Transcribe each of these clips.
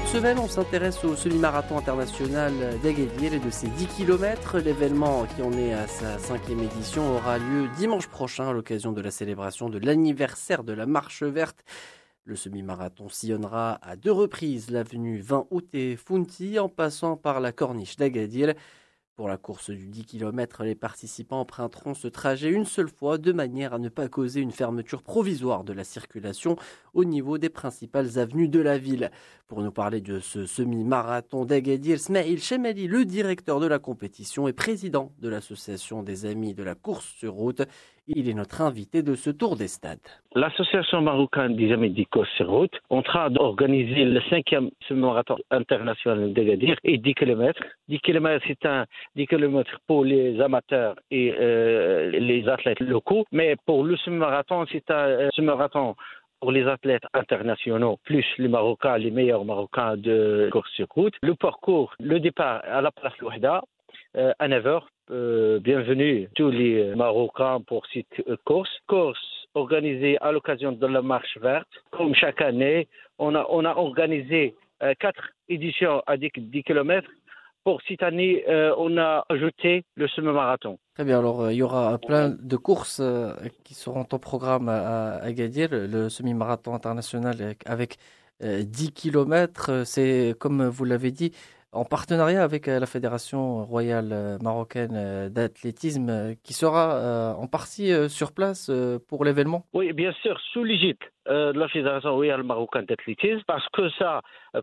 semaine, on s'intéresse au semi-marathon international d'Agadir et de ses 10 km. L'événement qui en est à sa cinquième édition aura lieu dimanche prochain à l'occasion de la célébration de l'anniversaire de la marche verte. Le semi-marathon sillonnera à deux reprises l'avenue 20 août et Funti en passant par la corniche d'Agadir. Pour la course du 10 km, les participants emprunteront ce trajet une seule fois de manière à ne pas causer une fermeture provisoire de la circulation au niveau des principales avenues de la ville. Pour nous parler de ce semi-marathon d'Agadir, Smail Chemeli, le directeur de la compétition et président de l'association des amis de la course sur route, il est notre invité de ce tour des stades. L'association marocaine des amis de course sur route en train d'organiser le cinquième semi-marathon international d'Agadir et 10 km. 10 km, c'est un 10 km pour les amateurs et euh, les athlètes locaux, mais pour le semi-marathon, c'est un euh, semi-marathon pour les athlètes internationaux, plus les Marocains, les meilleurs Marocains de course sur route. Le parcours, le départ à la place Louhda, euh, à 9h. Euh, bienvenue tous les Marocains pour cette course. Course organisée à l'occasion de la marche verte. Comme chaque année, on a, organisé euh, quatre éditions à 10, 10 km pour cette année, euh, on a ajouté le semi-marathon. Très bien, alors euh, il y aura plein de courses euh, qui seront au programme à, à le semi-marathon international avec 10 km. C'est, comme vous l'avez dit, en partenariat avec la Fédération royale marocaine d'athlétisme qui sera en partie sur place pour l'événement Oui, bien sûr, sous l'égide de la Fédération royale marocaine d'athlétisme, parce que ça,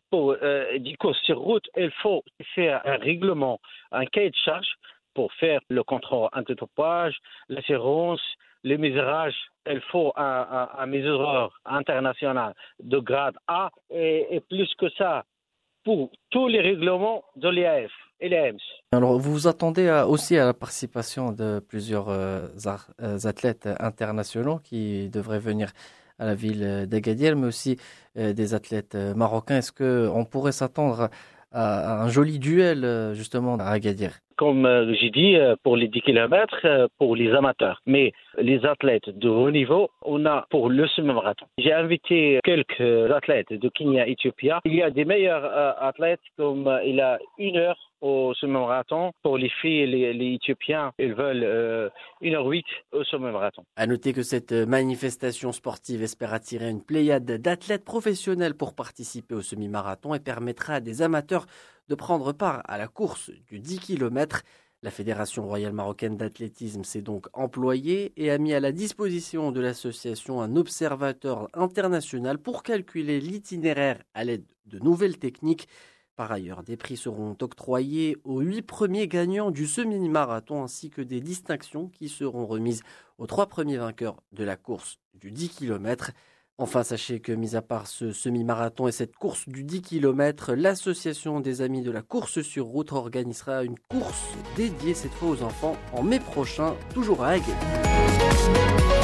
pour euh, des courses sur route, il faut faire un règlement, un cahier de charge pour faire le contrôle antidopage, l'assurance, les mesurages. Il faut un, un, mesureur international de grade A et plus que ça, pour tous les règlements de l'IAF et l'EMS. Alors, vous vous attendez aussi à la participation de plusieurs euh, athlètes internationaux qui devraient venir à la ville d'Agadir, mais aussi euh, des athlètes euh, marocains. Est-ce qu'on pourrait s'attendre un joli duel justement à Agadir Comme j'ai dit, pour les 10 km, pour les amateurs. Mais les athlètes de haut niveau, on a pour le semi-marathon. J'ai invité quelques athlètes de Kenya, Éthiopie. Il y a des meilleurs athlètes comme il a une heure au semi-marathon. Pour les filles, les, les Éthiopiens, ils veulent euh, 1h08 au semi-marathon. À noter que cette manifestation sportive espère attirer une pléiade d'athlètes professionnels pour participer au semi-marathon et permettra à des amateurs de prendre part à la course du 10 km. La Fédération royale marocaine d'athlétisme s'est donc employée et a mis à la disposition de l'association un observateur international pour calculer l'itinéraire à l'aide de nouvelles techniques. Par ailleurs, des prix seront octroyés aux huit premiers gagnants du semi-marathon ainsi que des distinctions qui seront remises aux trois premiers vainqueurs de la course du 10 km. Enfin, sachez que, mis à part ce semi-marathon et cette course du 10 km, l'association des amis de la course sur route organisera une course dédiée cette fois aux enfants en mai prochain, toujours à Aguet.